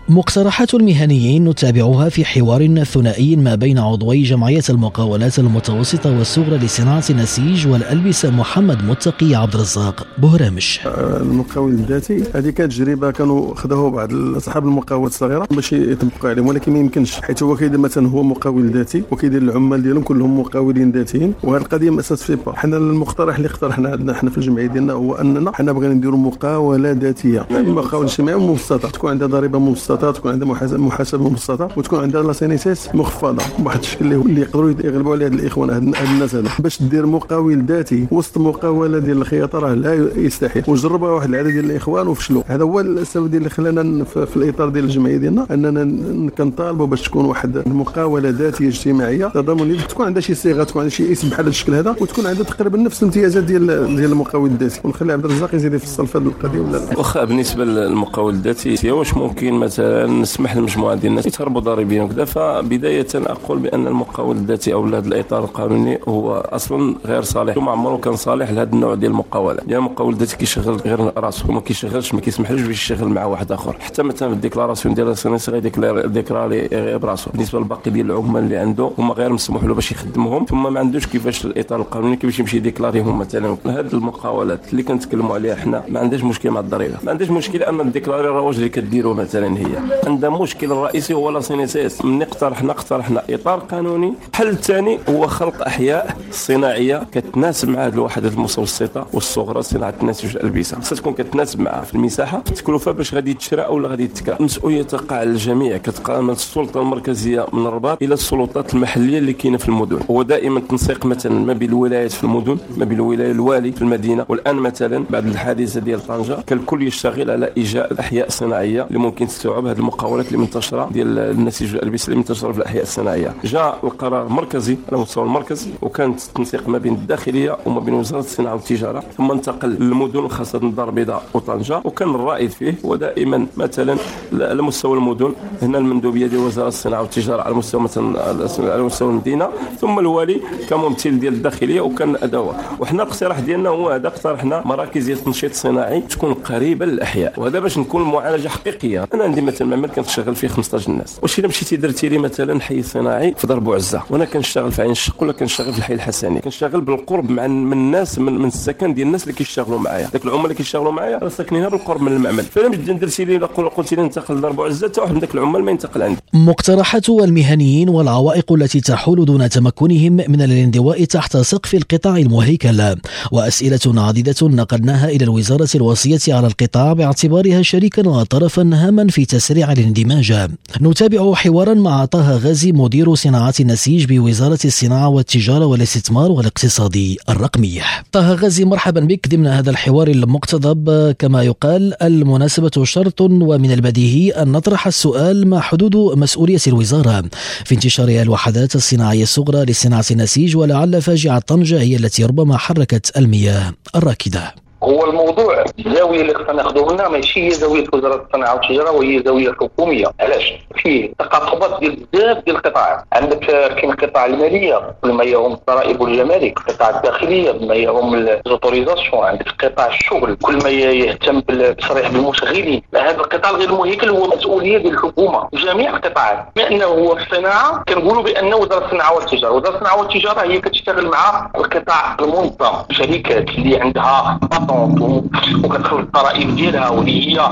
مقترحات المهنيين نتابعها في حوار ثنائي ما بين عضوي جمعية المقاولات المتوسطة والصغرى لصناعة النسيج والألبسة محمد متقي عبد الرزاق بهرامش المقاول الذاتي هذه كانت تجربة كانوا خذوها بعض أصحاب المقاولات الصغيرة باش يطبقوا عليهم ولكن ما يمكنش حيث هو كيدير مثلا هو مقاول ذاتي وكيدير العمال ديالهم كلهم مقاولين ذاتيين وهذه القضية ما في با حنا المقترح اللي اقترحنا عندنا حنا في الجمعية ديالنا هو أننا حنا بغينا نديروا مقاولة ذاتية. المقاول الاجتماعي مبسطة تكون عندها ضريبة مبسطة. تكون عندها محاسبة مبسطة وتكون عندها la CNSS مخفضة. بواحد الشكل اللي يقدروا يغلبوا على هاد الإخوان هاد الناس هذا باش دير مقاول ذاتي وسط مقاولة ديال الخياطة راه لا يستحيل. وجربها واحد العدد ديال الإخوان وفشلوا. هذا هو السبب اللي خلانا في الإطار ديال الجمعية ديالنا أننا كنطالبوا باش تكون واحد المقاوله ذاتية اجتماعية تضامنيه تكون عندها شي صيغة تكون عندها شي اسم بحال الشكل هذا وتكون عندها تقريبا نفس الامتيازات ديال ديال المقاول الذاتي. ونخلي عبد الرزاق يزيد يفصل في هذه القضية ولا لا؟ واخا بالنسبة للمقاول الذاتي واش ممكن مثلا نسمح لمجموعه ديال الناس يتهربوا ضريبيا وكذا فبداية أقول بأن المقاول الذاتي أو هذا الأطار القانوني هو أصلا غير صالح. وما عمره كان صالح لهذا النوع ديال المقاولة. ديال المقاول الذاتي كيشغل غير راسه وما كيشغلش ما كيسمحلوش باش يشتغل مع واحد آخر. حتى مثلا ال déclaration ديال ال CNSS غيديكلاري براسو بالنسبة للباقي ديال العمال اللي عنده هما غير مسموح له باش يخدمهم. ثم ما عندوش كيفاش الإطار القانوني كيفاش يمشي يديكلاريهم مثلا. هذه المقاولات اللي كنتكلموا عليها حنا ما عندهاش مشكل مع الضريبة. ما عندهاش مشكل ان الديكلاري الرواج اللي كديروا مثلا هي. عندها مشكل الرئيسي هو لا سينيسيس من اقترحنا اقترحنا إطار قانوني. الحل الثاني هو خلق أحياء صناعية كتناسب مع هذه الوحدات المتوسطه والصغرى صناعة النسيج والالبسه خصها تكون كتناسب معها في المساحة. التكلفة باش غادي تشرى أو غادي يتكرا المسؤوليه تقع على الجميع كتقع من السلطة المركزية من الرباط إلى السلطات المحلية اللي كاينة في المدن. هو دائما تنسيق مثلا ما بين الولايات في المدن ما بين الولاية الوالي في المدينة والآن مثلا بعد الحادثة ديال طنجة كان الكل يشتغل على إيجاء الاحياء الصناعيه اللي ممكن تستوعب هذه المقاولات اللي منتشرة ديال النسيج والالبسه اللي منتشره في الأحياء الصناعية. جاء القرار مركزي على مستوى المركز وكانت التنسيق ما بين الداخلية وما بين وزارة الصناعة والتجارة. ثم انتقل للمدن الخاصه الدار البيضاء وطنجة. وكان الرائد فيه ودائما مثلا على مستوى المدن هنا المندوبية ديال وزارة الصناعة والتجارة على مستوى مثلا على مستوى المدينة. ثم الوالي كممثل ديال الداخلية وكان ادوه وحنا الاقتراح ديالنا هو هذا اقترحنا مراكز ديال التنشيط الصناعي تكون قريبة للأحياء. وهذا باش نكون معالجة حقيقية. أنا عندي مثلا معمل كنشتغل فيه 15 الناس. واش إلا مشيتي درتي لي مثلا حي صناعي في ضرب عزه وأنا كنشتغل في عين الشق ولا كنشتغل في الحي الحسني؟ كنشتغل بالقرب مع من الناس من, من السكن ديال الناس اللي كيشتغلوا معايا. داك العمال اللي كيشتغلوا معايا راه ساكنين بالقرب من المعمل. فانا مش درتي لي قلت لي انتقل لضرب عزه حتى واحد من ذاك العمال ما ينتقل عندي. مقترحات المهنيين والعوائق التي تحول دون تمكنهم من الانضواء تحت سقف القطاع المهيكل. وأسئلة عديدة نقلناها إلى الوزارة الوصيه على القطاع باعتبارها شريكا وطرفا هاما في تسريع الاندماج. نتابع حوارا مع طه غازي مدير صناعات النسيج بوزارة الصناعة والتجارة والاستثمار والاقتصاد الرقمي. طه غازي مرحبا بك ضمن هذا الحوار المقتضب. كما يقال المناسبة شرط ومن البديهي أن نطرح السؤال ما حدود مسؤولية الوزارة. في انتشار الوحدات الصناعية الصغرى لصناعة النسيج ولعل فاجعة طنجة هي التي ربما حركت المياه الراكدة. هو الموضوع الزاويه اللي خصنا ناخذ منها ماشي هي زاوية وزارة الصناعة والتجارة وهي زاوية حكومية. علاش؟ فيه تقاطبات ديال بزاف ديال القطاعات. عندك كاين قطاع المالية بما يهم الضرائب والجمارك قطاع الداخلية بما يهم الزوتوريزاسيون عندك قطاع الشغل كل ما يهتم بالتصريح بالمشغلين. هذا القطاع غير المهيكل هو مسؤولية ديال الحكومة جميع القطاعات. بما انه هو الصناعة كنقولوا بان وزارة الصناعة والتجارة. وزارة الصناعة والتجارة هي كتشتغل مع القطاع المنظم شركات اللي عندها وكتخرج الضرائب ديالها واللي هي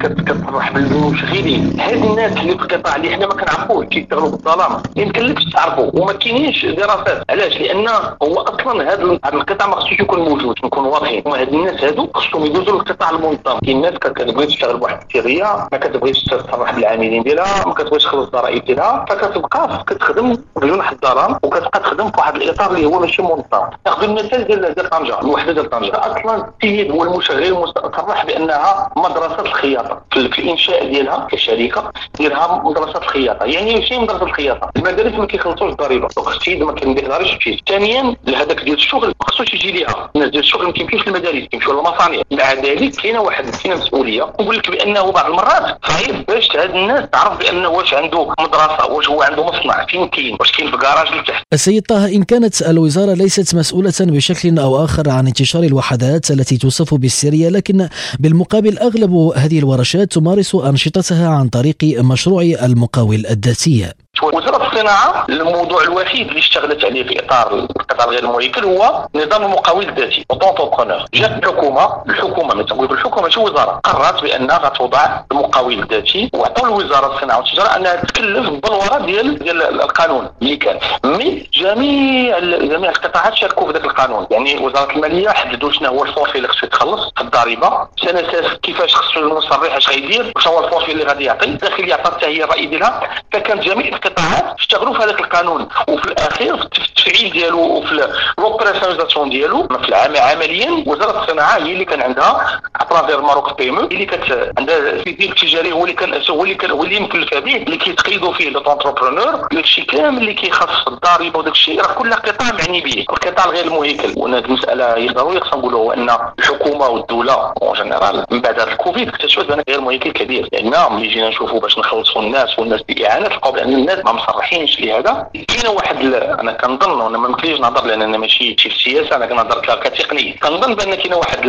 كتصرح بالمشغلين هاد الناس اللي في القطاع اللي حنا ما كنعرفوش كيشتغلوا بالظلام. يمكنلكش تعرفوا وما كاينينش دراسات. علاش؟ لأن هو أصلا هذا القطاع ما خصوش يكون موجود نكون واضحين. هاد الناس هادو خصهم يدوزوا للقطاع المنظم كاين ناس كتبغي تشتغل بواحد السريه ما كتبغيش تصرح بالعاملين ديالها ما كتبغيش تخلص الضرائب ديالها. فكتبقى كتخدم بجنح الظلام وكتبقى تخدم في واحد الإطار اللي هو ماشي منظم ناخذ المثال ديال ديال طنجة الوحدة ديال طنجة. أصلا السيد هو المشغل صرح بأنها مدرسة الخياطة. في الإنشاء ديالها كشركة ديالها مدرسة الخياطة. يعني ماشي مدرسة الخياطة. المدارس ما كيخلصوش الضريبة. السيد ما كنديكلاريش شيء ثانيا هذاك ديال الشغل ما خصوش يجي ليها. الناس ديال الشغل ما كيمشيوش للمدارس كيمشيو للمصانع. مع ذلك كاينة واحد كاينة مسؤولية. نقول لك بأنه بعض المرات صعيب باش هاد الناس تعرف بأنه واش عنده مدرسة واش هو عنده مصنع فين كاين واش كاين في كراج لتحت. السيد طه إن كانت الوزارة ليست مسؤولة بشكل أو آخر عن انتشار الوحدات التي توصف بالسرية لكن بالمقابل أغلب هذه الورشات تمارس أنشطتها عن طريق مشروع المقاول الذاتي وزاره الصناعة الموضوع الوحيد اللي اشتغلت عليه في إطار القطاع غير المهيكل هو نظام المقاول الذاتي auto-entrepreneur جات الحكومة الحكومة ملي تنقول الحكومة ماشي وزارة قررت بأنها غتوضع المقاول الذاتي وعطوا لوزاره الصناعة والتجارة أنها تكلف بالبلوره ديال ديال القانون. اللي كان mais جميع جميع القطاعات شاركوا في ذاك القانون. يعني وزارة المالية حددوا شنو هو ال forfait اللي خصو يتخلص في الضريبة. سنة كيفاش خصو المصرح اش غيدير شنو هو ال forfait اللي غادي يعطي. الداخليه عطات حتى هي الراي ديالها فكان جميع القطاعات اشتغلوا في هذاك القانون. وفي الأخير في التفعيل ديالو وفي l'opérationnalisation ديالو في العام عمليا وزارة الصناعة هي اللي كان عندها à travers Maroc PME هي اللي كانت عندها ال système التجاري هو اللي كان هو اللي كان هو اللي مكلف به اللي كيتقيدوا فيه l'entrepreneur داكشي كامل اللي كيخص الضريبه وداك الشيء راه كل قطاع معني به. القطاع غير المهيكل. وهنا المسألة هي ضروري خصنا نقولوا هو أن الحكومة والدولة en général من بعد هذا الكوفيد اكتشفت بأن غير المهيكل كبير. لأن ملي جينا نشوفوا باش نخلصوا الناس والناس باعانات لقاو بأن الناس ما مصرحينش لهذا كاين واحد أنا كنظن وأنا ما يمكنليش نهضر لأن أنا ماشي شي في السياسة أنا كنهضر كتقني كنظن بأن كاين واحد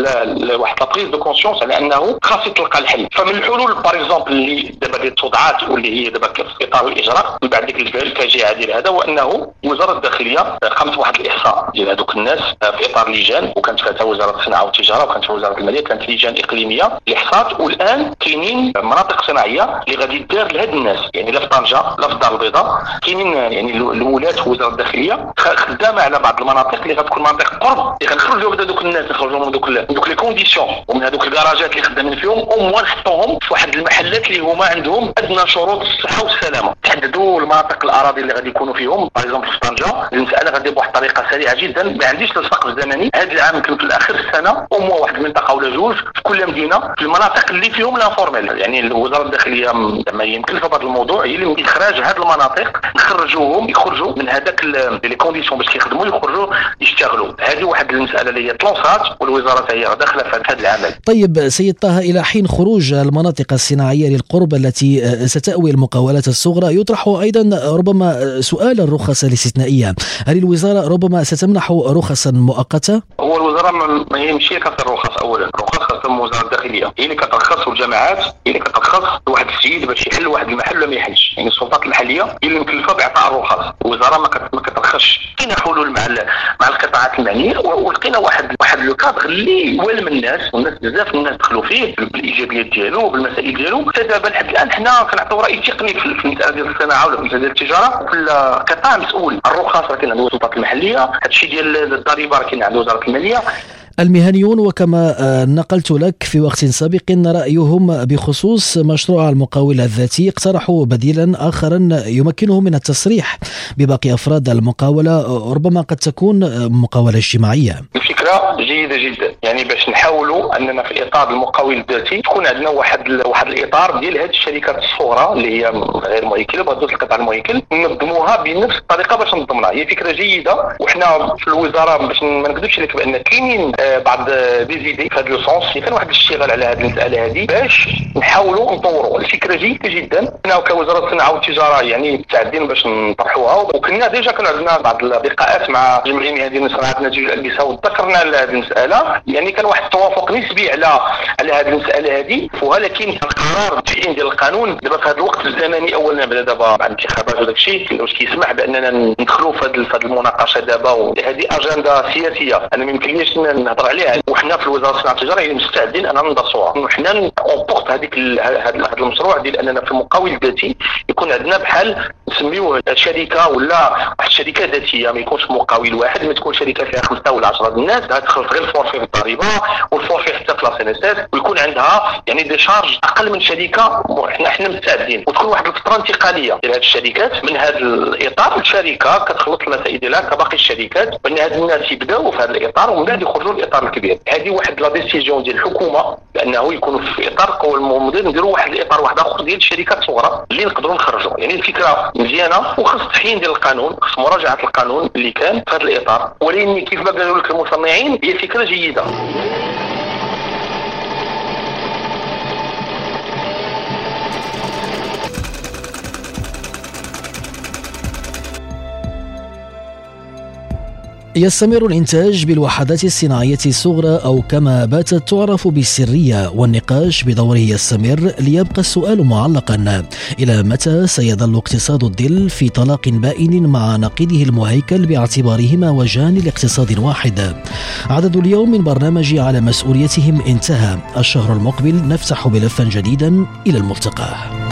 واحد la prise de conscience على أنه خاص يتلقى الحل. فمن الحلول par exemple اللي دابا اللي توضعات واللي هي دابا في اطار الإجراء من بعد ديك الفاجعه ديال هذا هو انه وزارة الداخلية قامت بواحد الإحصاء ديال هذوك الناس في إطار لجان وكانت فيها وزارة الصناعة والتجارة وكانت وزارة المالية كانت لجان إقليمية الاحصاء والآن كاينين مناطق صناعية اللي غادي دار لهاد الناس. يعني لا في طنجة لا في الدار البيضاء كاينين يعني الولاة وزارة الداخلية خدامة على بعض المناطق اللي غتكون مناطق قرب. اللي غنخرجوا من هذوك الناس نخرجوا من دوك من دوك les conditions. ومن هذوك الكراجات اللي خدامين فيهم au moins نحطوهم في واحد المحلات اللي هما عندهم أدنى شروط الصحه والسلامه تحددوا المناطق الأراضي اللي غادي يكونوا فيهم. باغ في طنجة المسألة غادي بواحد الطريقة سريعة جدا. ما عنديش السقف زمني. هذا العام يمكن في الآخر السنة. أو واحد المنطقة ولا جوج. في كل مدينة في المناطق اللي فيهم l'informel يعني وزاره الداخلية زعما هي مكلفة بهذا الموضوع. هي اللي اخراج هذه المناطق نخرجوهم يخرجوا من هذاك لي كونديسيون باش كيخدموا يخرجوا يشتغلوا. هذه واحد المسألة اللي هي تلونسات والوزارة هي داخله في هذا العمل. طيب سيد طه إلى حين خروج المناطق الصناعية للقرب التي ستأوي المقاولات الصغرى يطرح أيضا ربما سؤال الرخص الاستثنائية. هل الوزارة ربما ستمنح رخصا مؤقتة؟ هو الوزارة ما هي ماشي كتعطي الرخص اولا. الرخص كتم وزارة الداخلية. هي اللي كترخص والجماعات هي اللي كترخص لواحد السيد باش يحل واحد المحل ولا ما يحلش. يعني السلطات المحلية هي اللي مكلفه باعطاء الرخص الوزاره ما كترخصش. لقينا حلول مع مع القطاعات المعنيه ولقينا واحد واحد لو اللي والم الناس والناس بزاف الناس دخلوا فيه بالايجابيات ديالو وبالمسائل ديالو. دابا لحد الآن حنا كنعطيو رأي تقني في المساله ديال الصناعة ولا في ديال التجارة. كل قطاع مسؤول. الرخص راه كاين عند السلطات المحلية. هادشي ديال الضريبة راه كاين عند وزارة المالية. المهنيون وكما نقلت لك في وقت سابق رأيهم بخصوص مشروع المقاول الذاتي اقترحوا بديلا آخرا يمكنهم من التصريح بباقي أفراد المقاولة ربما قد تكون مقاولة اجتماعية. الفكرة جيدة جدا. يعني باش نحاولوا أننا في إطار المقاول الذاتي تكون عندنا واحد واحد الإطار ديال هذه الشركات الصغرى اللي هي غير مهيكلة بغات القطاع المهيكل ننظموها بنفس الطريقة باش نضمنها هي فكرة جيدة وحنا في الوزارة باش ما نكذبش لك بأن كاينين بعض des idées في هذا le sens كان واحد الاشتغال على هذه المساله هذه باش نحاولوا نطوروا الفكرة جيده جدا حنا كوزارة الصناعة والتجارة يعني مستعدين باش نطرحوها. وكنا déjà كان عندنا بعض اللقاءات مع جمعيه مهنية صناعة النسيج والألبسة وذكرنا هذه المسألة. يعني كان واحد التوافق نسبي على على هذه المسألة هذه ولكن القرار التعيين ديال القانون دابا في هذا الوقت الزمني اولا بدا دابا مع الانتخابات وداك الشيء واش كيسمح بأننا ندخلوا في هذه المناقشة دابا. وهذه أجندة سياسية. أنا ما يمكنليش نهضر عليها. وحنا في الوزارة الصناعه والتجارة مستعدين أننا ندرسوها. وحنا on porte هذيك هذا المشروع ديال أننا في المقاول الذاتي يكون عندنا بحال نسميوه شركة ولا واحد الشركة ذاتية. ما يكونش مقاول واحد ما تكون شركة فيها خمسة ولا 10 الناس. تدخل غير ال forfait في الضريبة وال forfait حتى في la CNSS ويكون عندها يعني des charges أقل من شركة. حنا حنا مستعدين. وتكون واحد الفترة انتقالية ديال هذه الشركات. من هذا الإطار الشركة كتخلص المسائل ديالها كباقي الشركات. بان هاد الناس يبداو في هذا الإطار ومن بعد يخرجوا الاطار الكبير هذه واحد la décision ديال الحكومة بأنه يكونوا في إطار قوى المدير نديروا واحد الإطار واحد آخر ديال الشركات الصغرى اللي نقدروا نخرجوا. يعني الفكرة مزيانة وخص تحيين ديال القانون خص مراجعة القانون اللي كان في هذا الإطار. ولكن كيف ما قالوا لك المصنعين هي فكرة جيدة. يستمر الإنتاج بالوحدات الصناعية الصغرى أو كما باتت تعرف بالسرية والنقاش بدوره يستمر ليبقى السؤال معلقا. إلى متى سيظل اقتصاد الظل في طلاق بائن مع نقيضه المهيكل باعتبارهما وجهان لاقتصاد واحد؟ عدد اليوم من برنامج على مسؤوليتهم انتهى. الشهر المقبل نفتح ملفا جديدا إلى الملتقى.